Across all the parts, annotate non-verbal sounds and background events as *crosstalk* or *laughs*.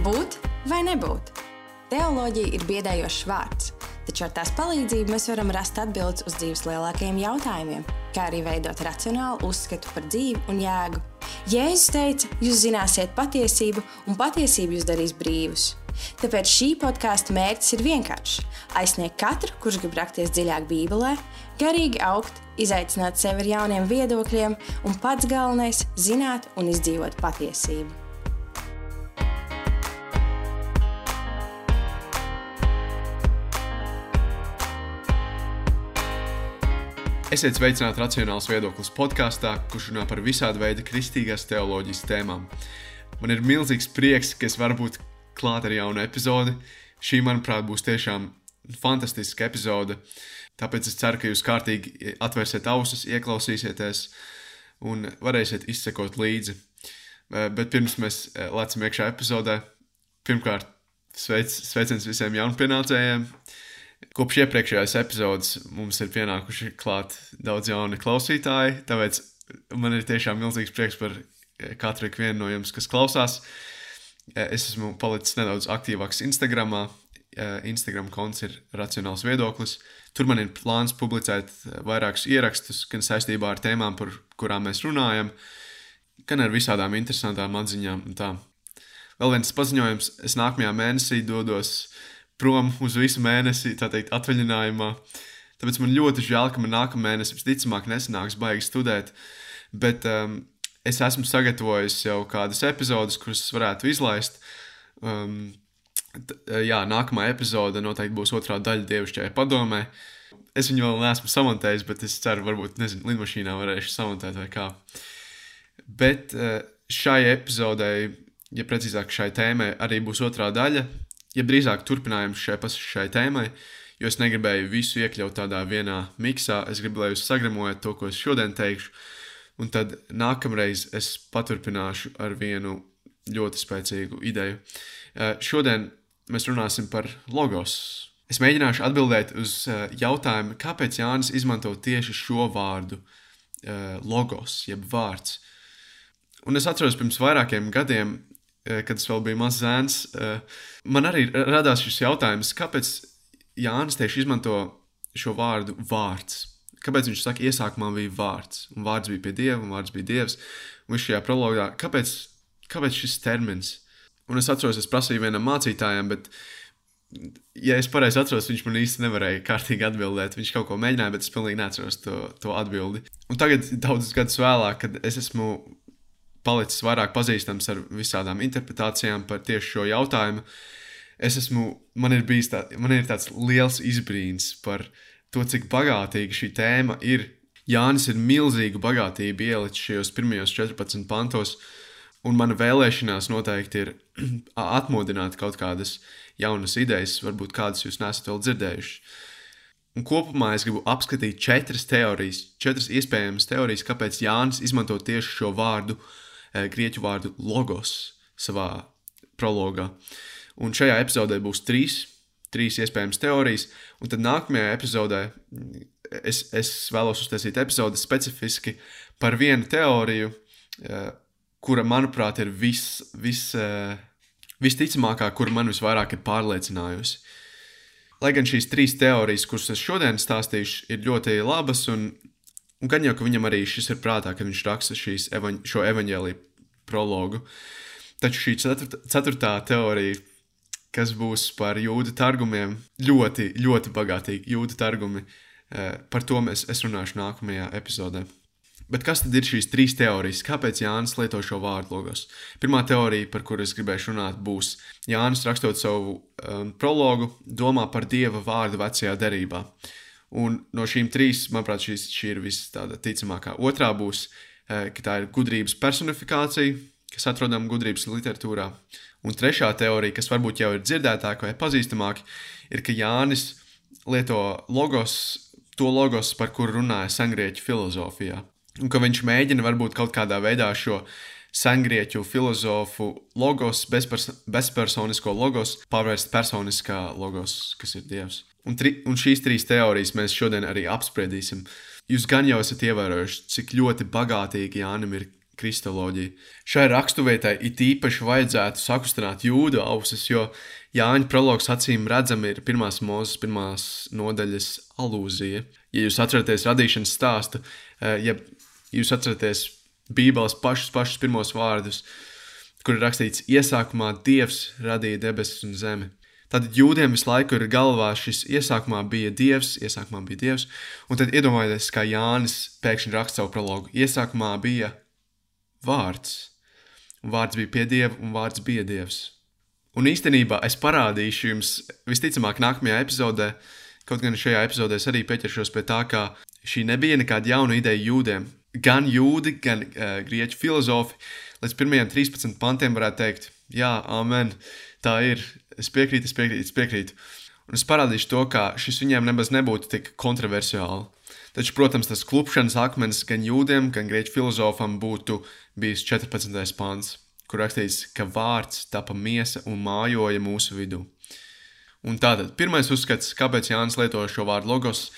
Būt vai nebūt? Teoloģija ir biedējošs vārds, taču ar tās palīdzību mēs varam rast atbildes uz dzīves lielākajiem jautājumiem, kā arī veidot racionālu uzskatu par dzīvi un jēgu. Jēzus teica, jūs zināsiet patiesību, un patiesība jūs darīs brīvus. Tāpēc šī podkāstu mērķis ir vienkāršs - aizsniegt katru, kurš grib rakties dziļāk Bībelē, garīgi augt, izaicināt sevi ar jauniem viedokļiem, un pats galvenais - zināt un izdzīvot patiesību. Esiet sveicināti Racionāls viedoklis podkāstā, kurš runā par visādi veidi kristīgās teoloģijas tēmām. Man ir milzīgs prieks, ka es varu būt klāt ar jaunu epizodi. Šī, manuprāt, būs tiešām fantastiska epizode. Tāpēc es ceru, ka jūs kārtīgi atvērsiet ausis, ieklausīsieties un varēsiet izsekot līdzi. Eh, bet pirms mēs eh, lecam iekšā epizodē, pirmkārt, sveic, sveiciens visiem jaunpienācējiem. Kopš iepriekšējās epizodes mums ir pienākuši klāt daudz jauni klausītāji, tāpēc man ir tiešām milzīgs prieks par eh, katru no jums, kas klausās. Uh, Es esmu palicis nedaudz aktīvāks Instagram. Instagram konts ir racionāls viedoklis. Tur man ir plāns publicēt vairākus ierakstus, gan saistībā ar tēmām, par kurām mēs runājam, gan ar visādām interesantām atziņām. Vēl viens paziņojums: es nākamajā mēnesī dodos prom uz visu mēnesi, tā teikt, atvaļinājumā. Tāpēc man ļoti žēl, ka man nākamā mēnesis visticamāk nesanāks baigi studēt. Bet um, es esmu sagatavojis jau kādas epizodes, kuras varētu izlaist. Um, jā, nākamā epizode noteikti būs otrā daļa dievišķajai padomē. Es viņu vēl neesmu samontējis, bet es ceru, varbūt nezinu, lidmašīnā varēšu samontēt vai kā. Bet uh, šai epizodei, ja precīzāk šai tēmai, arī būs otrā daļa, ja drīzāk turpinājums šai, šai tēmai, jo es negribēju visu iekļaut tādā vienā miksā. Es gribēju, lai jūs sagramojat to, ko es šodien teikšu Un tad nākamreiz es paturpināšu ar vienu ļoti spēcīgu ideju. Eh, šodien mēs runāsim par logos. Es mēģināšu atbildēt uz eh, jautājumu, kāpēc Jānis izmanto tieši šo vārdu, eh, logos, jeb vārds. Un es atceros pirms vairākiem gadiem, kad es vēl biju mazs zēns, man arī radās šis jautājums, kāpēc Jānis tieši izmanto šo vārdu vārds kāpēc viņš saka, iesākumā bija vārds, un vārds bija pie dieva, un vārds bija dievs. Un viņš šajā prologā, kāpēc, kāpēc šis termins? Un es atceros, es prasīju vienam mācītājam, bet, ja es pareizi atceros, viņš man īsti nevarēja kārtīgi atbildēt. Viņš kaut ko mēģināja, bet es pilnīgi neatceros to, to atbildi. Un tagad, daudzus gadus vēlāk, kad es esmu palicis vairāk pazīstams ar visādām interpretācijām par tieši šo jautājumu, es esmu, man ir bijis tā, man ir tāds liels izbrīns par to, cik bagātīga šī tēma ir. Jānis ir milzīgu bagātību ielicis šajos pirmajos 14 pantos, un mana vēlēšanās noteikti ir *clears throat* atmodināt kaut kādas jaunas idejas, varbūt kādas jūs nesat vēl dzirdējuši. Un kopumā es gribu apskatīt četras teorijas, četras iespējamas teorijas, kāpēc Jānis izmanto tieši šo vārdu, eh, grieķu vārdu logos savā prologā. Un šajā epizodē būs trīs trīs iespējamas teorijas, un tad nākamajā epizodē es, es vēlos uztaisīt epizodi specifiski par vienu teoriju, eh, kura, manuprāt, ir vis, vis, eh, visticamākā, kura man visvairāk ir pārliecinājusi. Lai gan šīs trīs teorijas, kuras es šodien stāstīšu, ir ļoti labas, un, un gan jau ka viņam arī šis ir prātā, kad viņš raksta evaņ, šo evaņģēlīju prologu. Taču šī ceturtā, ceturtā teorija kas būs par jūdu targumiem. Ļoti, ļoti bagātīgi jūdu targumi. Eh, par to mēs, runāšu nākamajā epizodē. Bet kas tad ir šīs trīs teorijas? Kāpēc Jānis lieto šo vārdu logos? Pirmā teorija, par kuru es gribēju runāt, būs Jānis rakstot savu um, prologu, domā par dieva vārdu vecajā derībā. Un no šīm trīs, manuprāt, šīs, šī ir visticamākā. Otrā būs, eh, ka tā ir gudrības personifikācija, kas atrodama gudrības literatūrā. Un trešā teorija, kas varbūt jau ir dzirdētāka vai pazīstamāka, ir, ka Jānis lieto logos, to logos, par kuru runāja sengrieķu filozofijā. Un ka viņš mēģina varbūt kaut kādā veidā šo sengrieķu filozofu logos, bezpers bezpersonisko logos, pārvērst personiskā logos, kas ir Dievs. Un, tri, un šīs trīs teorijas mēs šodien arī apspriedīsim. Jūs gan jau esat ievērojuši, cik ļoti bagātīgi Jānim ir kristoloģiju. Šai raksturvietai it īpaši vajadzētu sakustināt jūdu ausis, jo Jāņa prologs acīm redzami ir pirmās mūzes, pirmās nodaļas alūzija. Ja jūs atceraties radīšanas stāstu, eh, ja jūs atceraties Bībeles pašus, pašus pirmos vārdus, kur ir rakstīts, iesākumā Dievs radīja debesis un zemi. Tad jūdiem visu laiku ir galvā šis iesākumā bija dievs, iesākumā bija dievs, un tad iedomājieties, kā Jānis pēkšņi raksta savu prologu. Iesākumā bija vārds, un vārds bija pie dieva, un vārds bija dievs. Un īstenībā es parādīšu jums, visticamāk, nākamajā epizodē, kaut gan šajā epizodē es arī pieķeršos pie tā, ka šī nebija nekāda jauna ideja jūdiem. Gan jūdi, gan uh, grieķu filozofi līdz pirmajiem 13 pantiem varētu teikt, jā, amen, tā ir, Es piekrītu, es piekrītu, es piekrītu. Un es parādīšu to, ka šis viņiem nemaz nebūtu tik kontroversiāli. Taču, protams, tas klupšanas akmens gan jūdiem, gan grieķu filozofam būtu bijis 14. pāns, kur rakstīts, ka vārds tapa miesa un mājoja mūsu vidū. Un tātad pirmais uzskats, kāpēc Jānis lieto šo vārdu logos,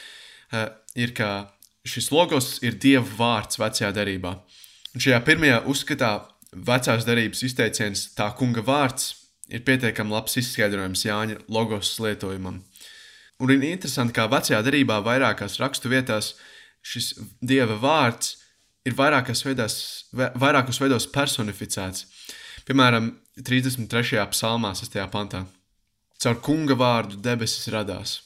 eh, ir, ka šis logos ir Dieva vārds vecajā derībā. Un šajā pirmajā uzskatā vecās derības izteiciens tā kunga vārds ir pietiekami labs izskaidrojums Jāņa logos lietojumam. Un ir interesanti, kā vecajā darbā vairākās rakstu vietās šis dieva vārds ir vairākos veidos, vairākos veidos personificēts. Piemēram, 33. psalmā, 6. pantā. Caur kunga vārdu debesis radās,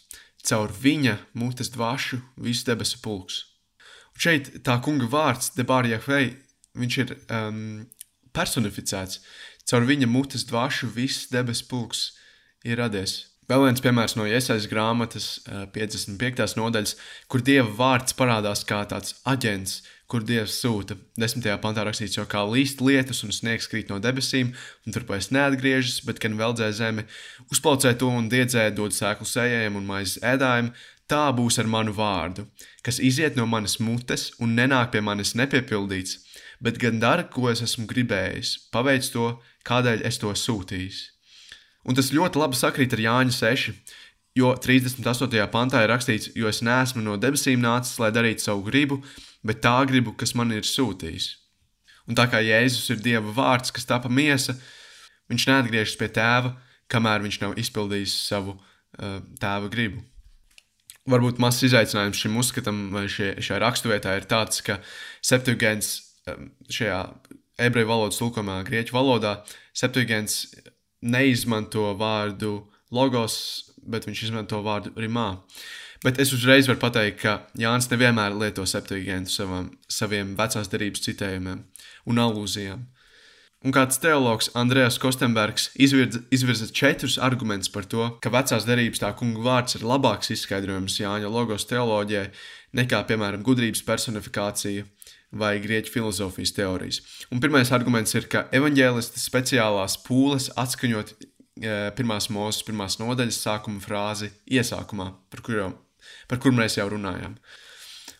caur viņa mutes dvašu visu debesu pulks. Un šeit tā kunga vārds, Debārija Hvei, viņš ir um, personificēts. Caur viņa mutes dvašu viss debesu pulks ir radies. Vēl viens piemērs no iesaistas grāmatas 55. Eh, nodaļas, kur dieva vārds parādās kā tāds aģents, kur dievs sūta. Desmitajā pantā rakstīts, jo kā līst lietus un sniegs krīt no debesīm, un turpēc neatgriežas, bet gan veldzē zemi, uzplaucē to un diedzē, dod sēklu sējējiem un maizes ēdājiem, tā būs ar manu vārdu, kas iziet no manas mutes un nenāk pie manis nepiepildīts, bet gan dara, ko es esmu gribējis, paveic to, kādēļ es to sūtīju. Un tas ļoti labi sakrīt ar Jāņa 6, jo 38. pantā ir rakstīts, jo es neesmu no debesīm nācis, lai darītu savu gribu, bet tā gribu, kas man ir sūtījis. Un tā kā Jēzus ir Dieva vārds, kas tapa miesa, viņš neatgriežas pie tēva, kamēr viņš nav izpildījis savu uh, tēva gribu. Varbūt mazs izaicinājums šim uzskatam, vai šie, šajā raksturvietā ir tāds, ka Septuagēns um, šajā ebreju valodas tulkojumā, grieķu valodā, Septuagents neizmanto vārdu logos, bet viņš izmanto vārdu rimā. Bet es uzreiz varu pateikt, ka Jānis nevienmēr lieto septuagentu savam, saviem vecās derības citējumiem un alūzijām. Un kāds teologs Andrēs Kostenbergs izvirza, izvirza četrus argumentus par to, ka vecās derības tā kunga vārds ir labāks izskaidrojums Jāņa logos teoloģijai nekā, piemēram, gudrības personifikācija vai grieķu filozofijas teorijas. Un pirmais arguments ir, ka evanģēlisti speciālās pūles atskaņot e, pirmās mūzes, pirmās nodaļas sākuma frāzi iesākumā, par kuru, par kuru mēs jau runājām.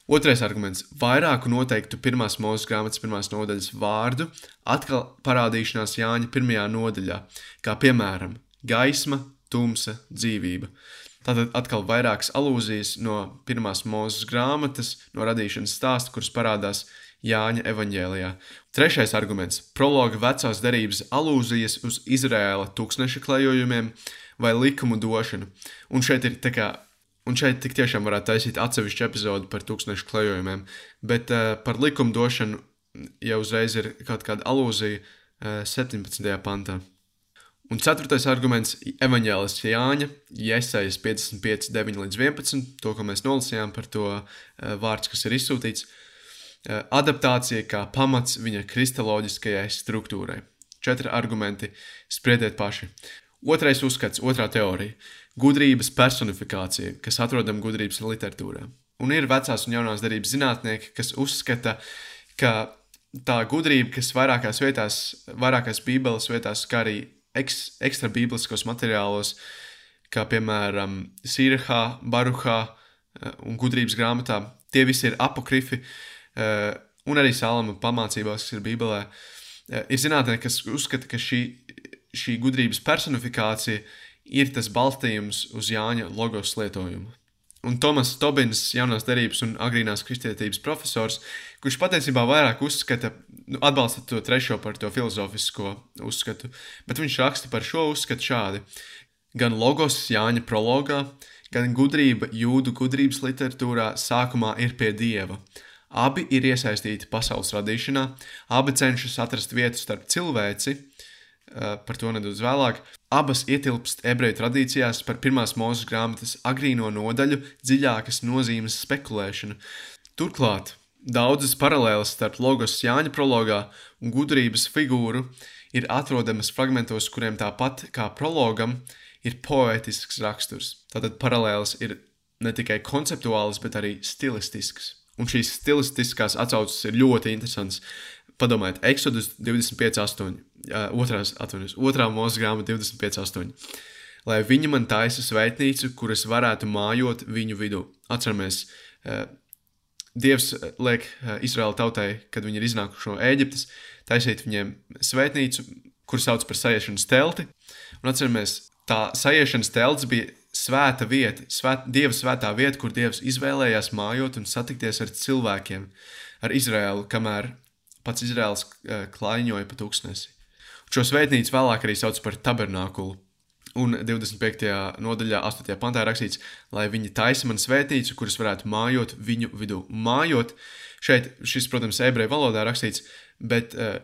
Otrais arguments - vairāku noteiktu pirmās mūzes grāmatas pirmās nodaļas vārdu atkal parādīšanās Jāņa pirmajā nodaļā, kā piemēram gaisma, tumsa, dzīvība. Tātad atkal vairākas alūzijas no pirmās mūzes grāmatas, no radīšanas stāsta, kuras parādās Jāņa evanģēlijā. Trešais arguments - prologa vecās derības alūzijas uz Izraēla tūkstneša klejojumiem vai likumu došanu. Un šeit ir tā kā Un šeit tik tiešām varētu taisīt atsevišķu epizodi par tūkstošu klejojumiem, bet uh, par likumu došanu jau uzreiz ir kaut kāda alūzija uh, 17. pantā. Un ceturtais arguments - evanģēlis Jāņa, Iesaijas 55, 9 līdz 11, to, ko mēs nolasījām par to uh, vārds, kas ir izsūtīts. Uh, adaptācija kā pamats viņa kristaloģiskajai struktūrai. Četri argumenti, spriediet paši. Otrais uzskats, otrā teorija - gudrības personifikācija, kas atrodama gudrības literatūrā. Un ir vecās un jaunās darbības zinātnieki, kas uzskata, ka tā gudrība, kas vairākās vietās, vairākās bībeles vietās, kā arī eks, ekstra bībeliskos materiālos, kā piemēram Sīrahā, Baruhā eh, un gudrības grāmatā. Tie visi ir apokrifi, eh, un arī Salama pamācībās, kas ir Bībelē. Eh, ir zinātnē, kas uzskata, ka šī, šī gudrības personifikācija ir tas balstījums uz Jāņa logos lietojumu. Un Tomas Tobins, jaunās derības un agrīnās kristietības profesors, kurš patiesībā vairāk uzskata nu, atbalsta to trešo par to filozofisko uzskatu, bet viņš raksta par šo uzskatu šādi. Gan logos Jāņa prologā, gan gudrība jūdu gudrības literatūrā sākumā ir pie dieva. Abi ir iesaistīti pasaules radīšanā, abi cenšas atrast vietu starp cilvēci, par to nedaudz vēlāk. Abas ietilpst ebreju tradīcijās par pirmās mūža grāmatas agrīno nodaļu dziļākas nozīmes spekulēšanu. Turklāt daudzas paralēlas starp logos Jāņa prologā un gudrības figūru ir atrodamas fragmentos, kuriem tāpat kā prologam ir poetisks raksturs. Tātad paralēlas ir ne tikai konceptuālas, bet arī stilistiskas. Un šīs stilistiskās atsauces ir ļoti interesantas. Padomājiet, Exodus 25.8. Uh, otrās, atvainojos, otrā mūža grāmata 25.8. Lai viņi man taisa svētnīcu, kuras varētu mājot viņu vidū. Atceramies, uh, Dievs liek uh, Izraēla tautai, kad viņi ir iznākuši no Ēģiptes, taisīt viņiem svētnīcu, kur sauc par sajiešanas telti. Un atceramies, tā sajiešanas telts bija svēta vieta, svēt, Dieva svētā vieta, kur Dievs izvēlējās mājot un satikties ar cilvēkiem, ar Izraēlu, kamēr pats Izraels uh, klaiņoja pa tūkstnesi. Šo svētnīcu vēlāk arī sauc par tabernākulu. Un 25. nodaļā, 8. pantā rakstīts, lai viņi taisa man svētnīcu, kuras varētu mājot viņu vidū. Mājot, šeit šis, protams, ebreju valodā rakstīts, bet uh,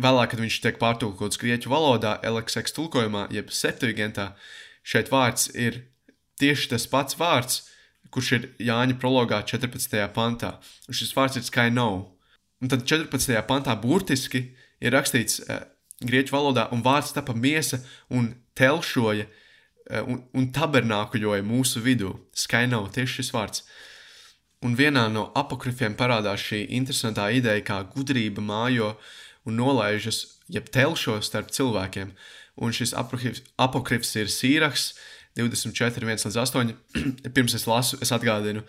vēlāk, kad viņš tiek pārtulkots grieķu valodā, elektrēks tulkojumā, jeb septuagintā, šeit vārds ir tieši tas pats vārds, kurš ir Jāņa prologā 14. pantā. Un šis vārds ir skaino. Un tad 14. pantā burtiski ir rakstīts uh, grieķu valodā, un vārds tapa miesa un telšoja uh, un, un tabernākuļoja mūsu vidū. Skaino tieši šis vārds. Un vienā no apokrifiem parādās šī interesantā ideja, kā gudrība mājo un nolaižas, jeb telšo starp cilvēkiem. Un šis apokrifs ir sīraks, uh, 24, 1 līdz 8. *clears throat* Pirms es lasu, es atgādinu,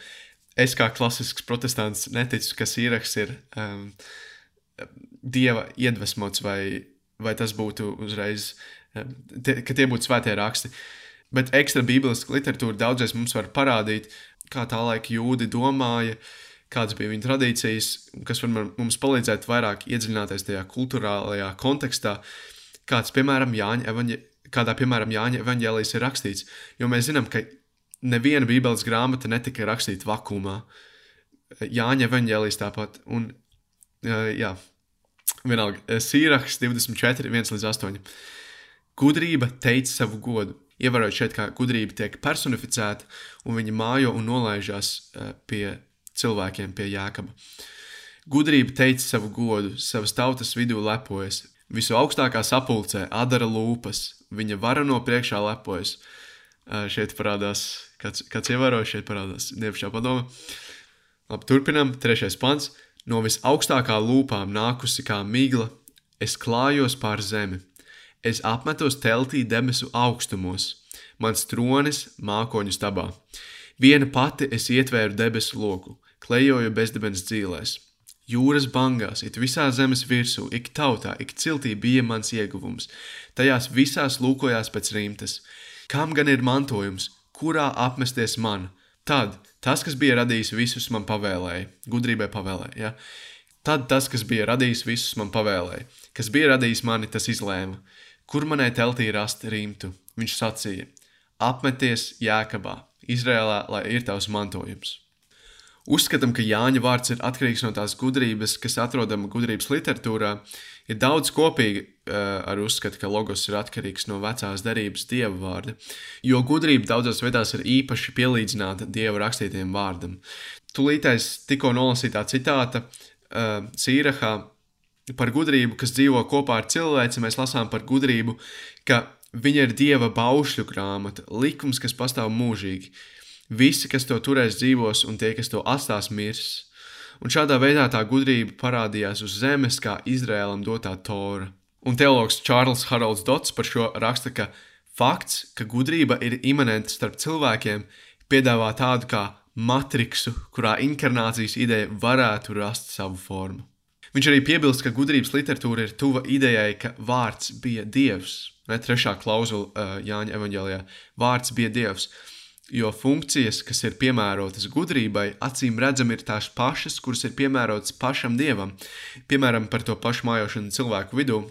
es kā klasisks protestants neticu, ka sīraks ir um, dieva iedvesmots vai, vai tas būtu uzreiz, um, tie, ka tie būtu svētie raksti. Bet ekstra bībeliska literatūra daudzreiz mums var parādīt, kā tā laika jūdi domāja, kādas bija viņu tradīcijas, kas var mums palīdzēt vairāk iedziļināties tajā kultūrālajā kontekstā, kāds, piemēram, Jāņa evaņģēlijas kādā, piemēram, Jāņa evanģēlijas ir rakstīts. Jo mēs zinām, ka neviena Bībeles grāmata netika rakstīta vakumā. Jāņa evanģēlijas tāpat. Un, jā, vienalga, Sīraks 24, 1 līdz 8. Gudrība teica savu godu. Ievērojot šeit, kā gudrība tiek personificēta, un viņa mājo un nolaižās pie cilvēkiem, pie jēkaba. Gudrība teica savu godu, savas tautas vidū lepojas, visu augstākā sapulcē adara lūpas, viņa varano priekšā lepojas. Šeit parādās, kāds, kāds ievēroja, šeit parādās dievišķā padoma. Labi, turpinam, trešais pants. No visaugstākā lūpām nākusi kā migla, es klājos pār zemi. Es apmetos teltī debesu augstumos, mans tronis mākoņu stabā. Viena pati es ietvēru debesu loku, klejoju bezdibens dzīvēs. Jūras bangās, it visā zemes virsū, ik tautā, ik ciltī bija mans ieguvums. Tajās visās lūkojās pēc rimtas. Kam gan ir mantojums, kurā apmesties man? Tad tas, kas bija radījis visus, man pavēlēja, gudrībai pavēlēja. Ja? Tad tas, kas bija radījis visus, man pavēlēja. Kas bija radījis mani, tas izlēma. Kur manai teltī rast rimtu? Viņš sacīja: Apmeties Jēkabā, Izrēlā, lai ir tavs mantojums. Uzskatām, ka Jāņa vārds ir atkarīgs no tās gudrības, kas atrodama gudrības literatūrā. Ir daudz kopīgi uh, ar uzskatu, ka logos ir atkarīgs no vecās derības dieva vārda, jo gudrība daudzās vietās ir īpaši pielīdzināta dieva rakstītiem vārdam. Tūlītais tikko nolasītā citāta uh, Sīrahā par gudrību, kas dzīvo kopā ar cilvēci, mēs lasām par gudrību, ka viņa ir dieva baušļu grāmata, likums, kas pastāv mūžīgi. Visi, kas to turēs, dzīvos, un tie, kas to atstās, mirs. Un šādā veidā tā gudrība parādījās uz zemes kā Izrēlam dotā tora. Un teologs Čārls Haralds Dots par šo raksta, ka fakts, ka gudrība ir imanenta starp cilvēkiem, piedāvā tādu kā matriksu, kurā inkarnācijas ideja varētu rast savu formu. Viņš arī piebilst, ka gudrības literatūra ir tuva idejai, ka vārds bija dievs. Ne trešā klauzula uh, Jāņa evanģēlijā - vārds bija dievs. Jo funkcijas, kas ir piemērotas gudrībai, acīm redzami ir tās pašas, kuras ir piemērotas pašam dievam. Piemēram, par to pašu mājošanu cilvēku vidū.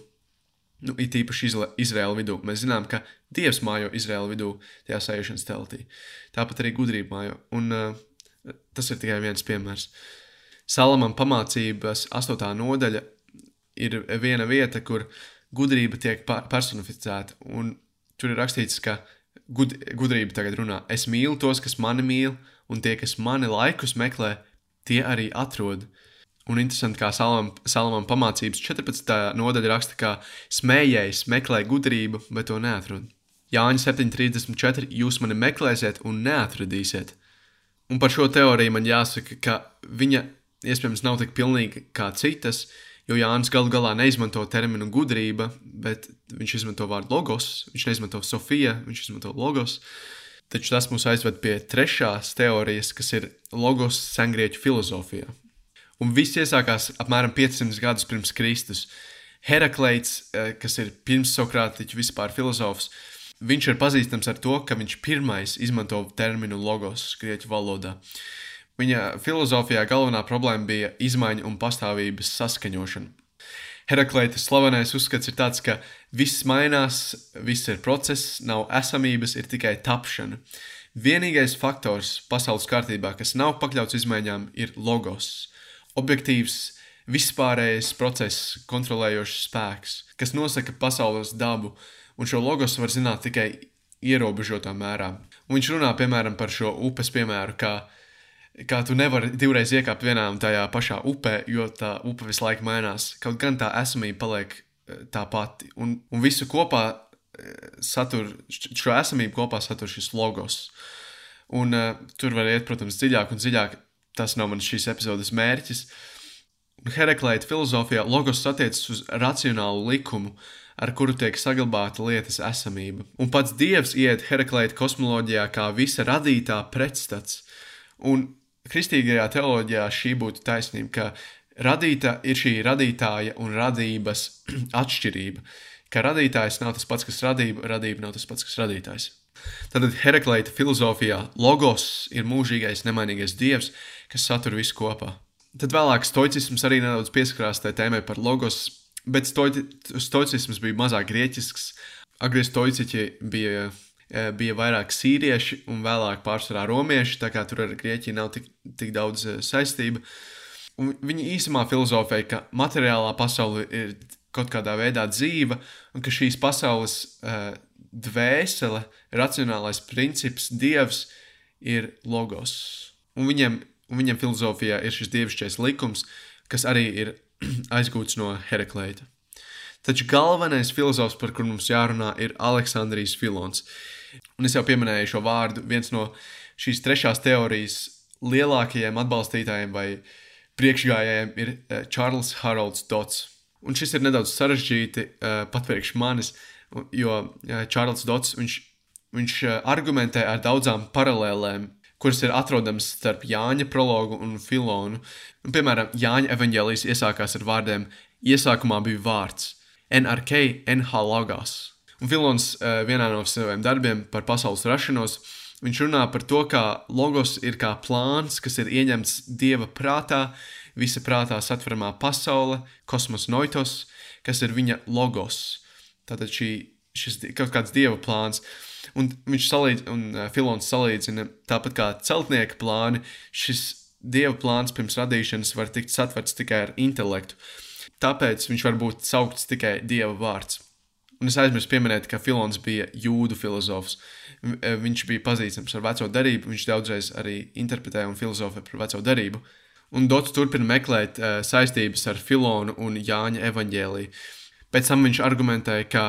Nu, it īpaši Izraēla vidū. Mēs zinām, ka Dievs mājo Izraēla vidū, tajā sēžamās teltī. Tāpat arī gudrība mājo. Un, uh, tas ir tikai viens piemērs. Salamam pamācības astotā nodaļa ir viena vieta, kur gudrība tiek personificēta. Un tur ir rakstīts, ka gud, gudrība tagad runā. Es mīlu tos, kas mani mīl, un tie, kas mani laikus meklē, tie arī atrod. Un interesanti, kā Salamam pamācības 14. nodaļa raksta, ka smējējs meklē gudrību, bet to neatrod. Jāņa 7,34. Jūs mani meklēsiet un neatradīsiet. Un par šo teoriju man jāsaka, ka viņa iespējams nav tik pilnīga kā citas, Jo Jānis galu galā neizmanto terminu gudrība, bet viņš izmanto vārdu logos, viņš neizmanto Sofija, viņš izmanto logos. Taču tas mūs aizved pie trešās teorijas, kas ir logos sengrieķu filozofijā. Un viss iesākās apmēram 500 gadus pirms Kristus. Herakleits, eh, kas ir pirmssokrātiķu vispār filozofs, viņš ir pazīstams ar to, ka viņš pirmais izmanto terminu logos grieķu valodā. Viņa filozofijā galvenā problēma bija izmaiņa un pastāvības saskaņošana. Herakleita slavenais uzskats ir tāds, ka viss mainās, viss ir process, nav esamības, ir tikai tapšana. Vienīgais faktors pasaules kārtībā, kas nav pakļauts izmaiņām, ir logos. Objektīvs, vispārējais process, kontrolējošs spēks, kas nosaka pasaules dabu, un šo logos var zināt tikai ierobežotā mērā. Un viņš runā piemēram par šo upes piemēru, kā kā tu nevari divreiz iekāpt vienā un tajā pašā upē, jo tā upe visu laiku mainās. Kaut gan tā esamība paliek eh, tā pati. Un, un visu kopā eh, satur, šo esamību kopā satur šis logos. Un uh, tur var iet, protams, dziļāk un dziļāk. Tas nav mans šīs epizodes mērķis. Herakleita filozofijā logos attiecas uz racionālu likumu, ar kuru tiek saglabāta lietas esamība. Un pats dievs iet Herakleita kosmoloģijā kā visa radītā pretstats. Un kristīgajā teoloģijā šī būtu taisnība, ka radīta ir šī radītāja un radības *clears throat* atšķirība. Ka radītājs nav tas pats, kas radība, radība nav tas pats, kas radītājs. Tad Herakleita filozofijā logos ir mūžīgais, nemainīgais dievs, kas satur visu kopā. Tad vēlāk stoicisms arī nedaudz pieskarās tai tēmai par logos, bet stoicisms bija mazāk grieķisks. Agri stoiciķi bija bija vairāk sīrieši un vēlāk pārsvarā romieši, tā kā tur ar Grieķiju nav tik, tik daudz eh, saistība. Un viņi īsumā filozofēja, ka materiālā pasaule ir kaut kādā veidā dzīva, un ka šīs pasaules uh, dvēsele, racionālais princips, dievs ir logos. Un viņiem, un viņiem filozofijā ir šis dievišķais likums, kas arī ir *clears throat* aizgūts no Herakleita. Taču galvenais filozofs, par kuru mums jārunā, ir Aleksandrijs Filons. Uh, Un es jau pieminēju šo vārdu. Viens no šīs trešās teorijas lielākajiem atbalstītājiem vai priekšgājējiem ir Čārlis uh, Harolds Dots. Un šis ir nedaudz sarežģīti uh, pat priekš manis, jo Čārlis Dots viņš, viņš argumentē ar daudzām paralēlēm, kuras ir atrodamas starp Jāņa prologu un Filonu. Un, piemēram, Jāņa evanģēlijas iesākās ar vārdiem: Iesākumā bija vārds, NRK, NH logos. Un Filons uh, vienā no saviem darbiem par pasaules rašanos, viņš runā par to, kā logos ir kā plāns, kas ir ieņemts dieva prātā, visa prātā satveramā pasaule, kosmos noitos, kas ir viņa logos. Tātad šī, šis kaut kāds dieva plāns. Un viņš salīdzina, un uh, Filons salīdzina tāpat kā celtnieka plāni, šis dieva plāns pirms radīšanas var tikt satverts tikai ar intelektu. Tāpēc viņš var būt saukts tikai dieva vārds. Un es aizmirsu pieminēt, ka Filons bija jūdu filozofs. Eh, viņš bija pazīstams ar veco darību, viņš daudzreiz arī interpretēja un filozofēja par veco darību. Un Dots turpina meklēt uh, saistības ar Filonu un Jāņa evaņģēliju. Pēc tam viņš argumentēja, ka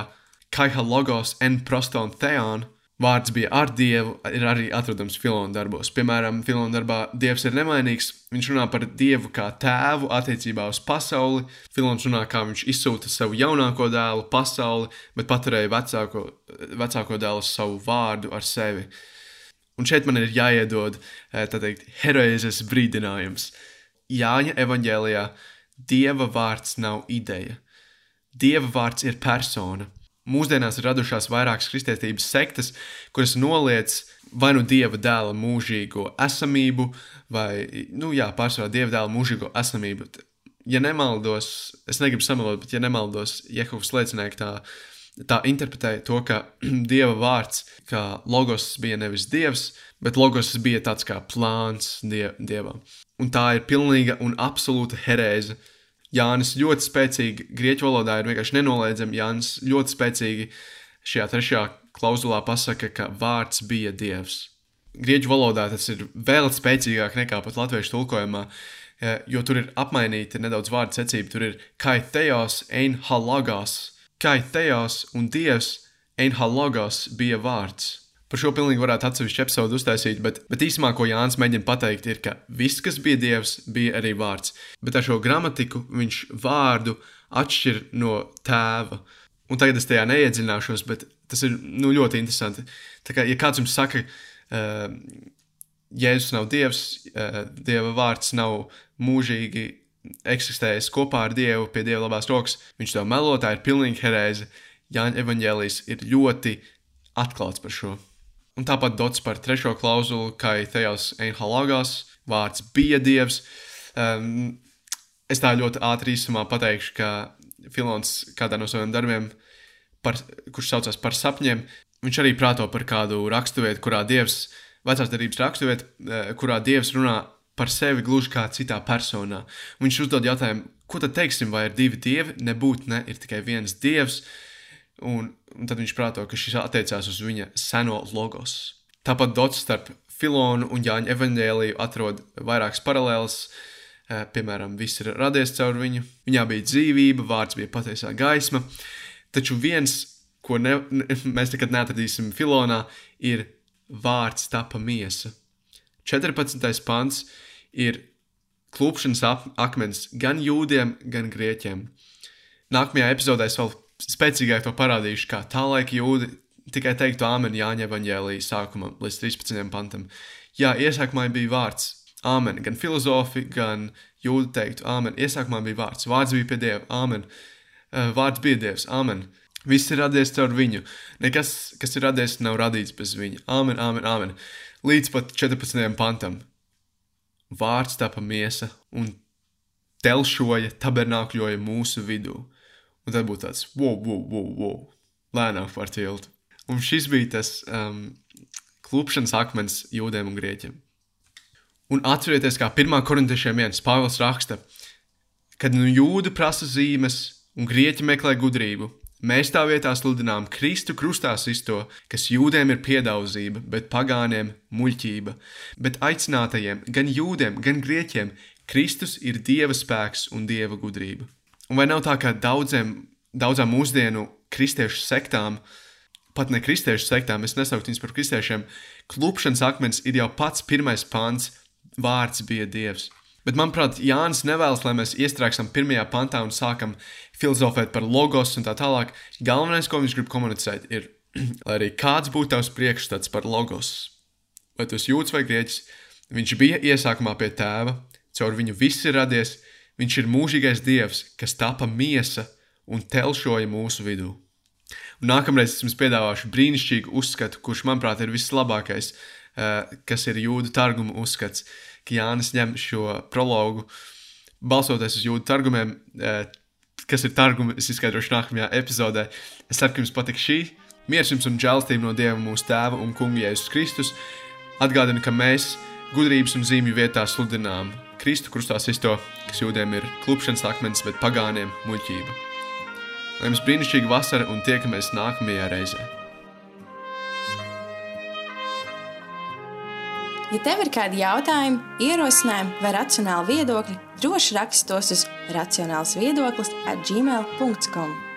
Kaiha logos en proston theon vārds bija ar dievu, ir arī atrodams Filona darbos. Piemēram, Filona darbā Dievs ir nemainīgs. Viņš runā par dievu kā tēvu attiecībā uz pasauli. Filons runā, kā viņš izsūta savu jaunāko dēlu pasauli, bet paturēja vecāko, vecāko dēlu savu vārdu ar sevi. Un šeit man ir jāiedod eh, teikt, heroizes brīdinājums. Jāņa evanģēlijā Dieva vārds nav ideja. Dieva vārds ir persona. Mūsdienās ir radušās vairākas kristietības sektas, kuras noliec vai nu dieva dēla mūžīgo esamību, vai, nu jā, pārsvarā dieva dēla mūžīgo esamību. Ja nemaldos, es negribu samalot, bet ja nemaldos, Jehovas liecinieki tā, tā interpretēja to, ka *clears throat* dieva vārds, kā logos bija nevis dievs, bet logos bija tāds kā plāns die, dievam. Un tā ir pilnīga un absolūta herēze. Jānis ļoti spēcīgi, grieķu valodā ir vienkārši nenoliedzami. Jānis ļoti spēcīgi šajā trešajā klauzulā pasaka, ka vārds bija dievs. Grieķu valodā tas ir vēl spēcīgāk nekā pat latviešu tulkojumā, jo tur ir apmainīta nedaudz vārdu secība. Tur ir kaitejos, einhalagos, kaitejos un dievs einhalagos bija vārds. Par šo pilnīgi varētu atsevišķu episodu uztaisīt, bet, bet īsumā, ko Jānis mēģina pateikt, ir, ka viss, kas bija dievs, bija arī vārds. Bet ar šo gramatiku viņš vārdu atšķir no tēva. Un tagad es tajā neiedziļināšos, bet tas ir nu, ļoti interesanti. Tā kā, ja kāds jums saka, uh, Jēzus nav dievs, uh, dieva vārds nav mūžīgi eksistējis kopā ar Dievu pie Dieva labās rokas, viņš to melo, tā ir pilnīgi herēze. Jāņa evaņģēlijas ir ļoti atklāts par šo. Un tāpat dots par trešo klauzulu, kā Tejos Einhalagās, vārds bija dievs. Um, es tā ļoti ātri īsumā pateikšu, ka Filons kādā no saviem darbiem, par, kurš saucās par sapņiem, viņš arī prāto par kādu raksturvietu, kurā dievs, vecās darbības raksturvietu, eh, kurā dievs runā par sevi gluži kā citā personā. Viņš uzdod jautājumu, ko tad teiksim, vai ir divi dievi? Nebūtu, ne, ir tikai viens dievs. Un, un tad viņš prāto, ka šis attiecās uz viņa seno logos. Tāpat dots starp Filonu un Jāņa evanģēliju atrod vairākas paralēlas. Eh, piemēram, viss ir radies caur viņu. Viņā bija dzīvība, vārds bija patiesā gaisma. Taču viens, ko ne, ne, *laughs* mēs nekad neatradīsim Filonā, ir vārds tapa miesa. 14. pants ir klupšanas akmens gan jūdiem, gan grieķiem. Nākamajā epizodē es vēl spēcīgāk to parādījuši, kā tā laika jūdi tikai teiktu āmeni Jāņa evaņģēlīja sākumam līdz 13. pantam. Jā, iesākumā bija vārds āmeni, gan filozofi, gan jūdi teiktu āmeni. Iesākumā bija vārds, vārds bija pie Dieva, āmeni. Eh, vārds bija Dievs, āmeni. Viss ir radies caur viņu. Nekas, kas ir radies, nav radīts bez viņa. Āmen, āmen, āmen. Līdz pat 14. pantam. Vārds tapa miesa un telšoja, tabernākļoja mūsu vidū. Un tad būtu tāds, wow, wow, wow, wow, lēnāk par tiltu. Un šis bija tas um, klupšanas akmens jūdiem un grieķiem. Un atcerieties, kā 1. korintiešiem viens Pāvils raksta, kad nu jūda prasa zīmes un grieķi meklē gudrību. Mēs tā vietā sludinām Kristu krustā sisto, kas jūdiem ir piedauzība, bet pagāniem muļķība. Bet aicinātajiem, gan jūdiem, gan grieķiem, Kristus ir Dieva spēks un Dieva gudrība. Un vai nav tā, ka daudziem, daudzām mūsdienu kristiešu sektām, pat ne kristiešu sektām, es nesauktu viņus par kristiešiem, klupšanas akmens ir jau pats pirmais pāns, vārds bija Dievs. Bet, manuprāt, Jānis nevēlas, lai mēs iestrēgsim pirmajā pantā un sākam filozofēt par logos un tā tālāk. Galvenais, ko viņš grib komunicēt, ir, *clears throat* lai arī kāds būtu tavs priekšstats par logos, vai esi jūds vai grieķis, viņš bija iesākumā pie tēva, caur viņu viss ir radies, Viņš ir mūžīgais dievs, kas tapa miesa un telšoja mūsu vidū. Un nākamreiz es jums piedāvāšu brīnišķīgu uzskatu, kurš, manuprāt, ir vislabākais, eh, kas ir jūdu targuma uzskats, ka Jānis ņem šo prologu, balsoties uz jūdu targumiem, eh, kas ir targumi, es izskaidrošu nākamajā epizodē. Es ceru, ka jums patiks šī. Mieres jums un žēlstība no Dieva mūsu Tēva un Kunga Jēzus Kristus. Atgādinu, ka mēs gudrības un zīmju vietā sludinām Kristu krustā sisto, kas jūdiem ir klupšanas akmens, bet pagāniem muļķība. Lai jums brīnišķīga vasara un tiekamies nākamajā reizē! Ja tev ir kādi jautājumi, ierosinājumi vai racionāli viedokļi, droši raksti tos uz racionāls viedoklis at gmail.com.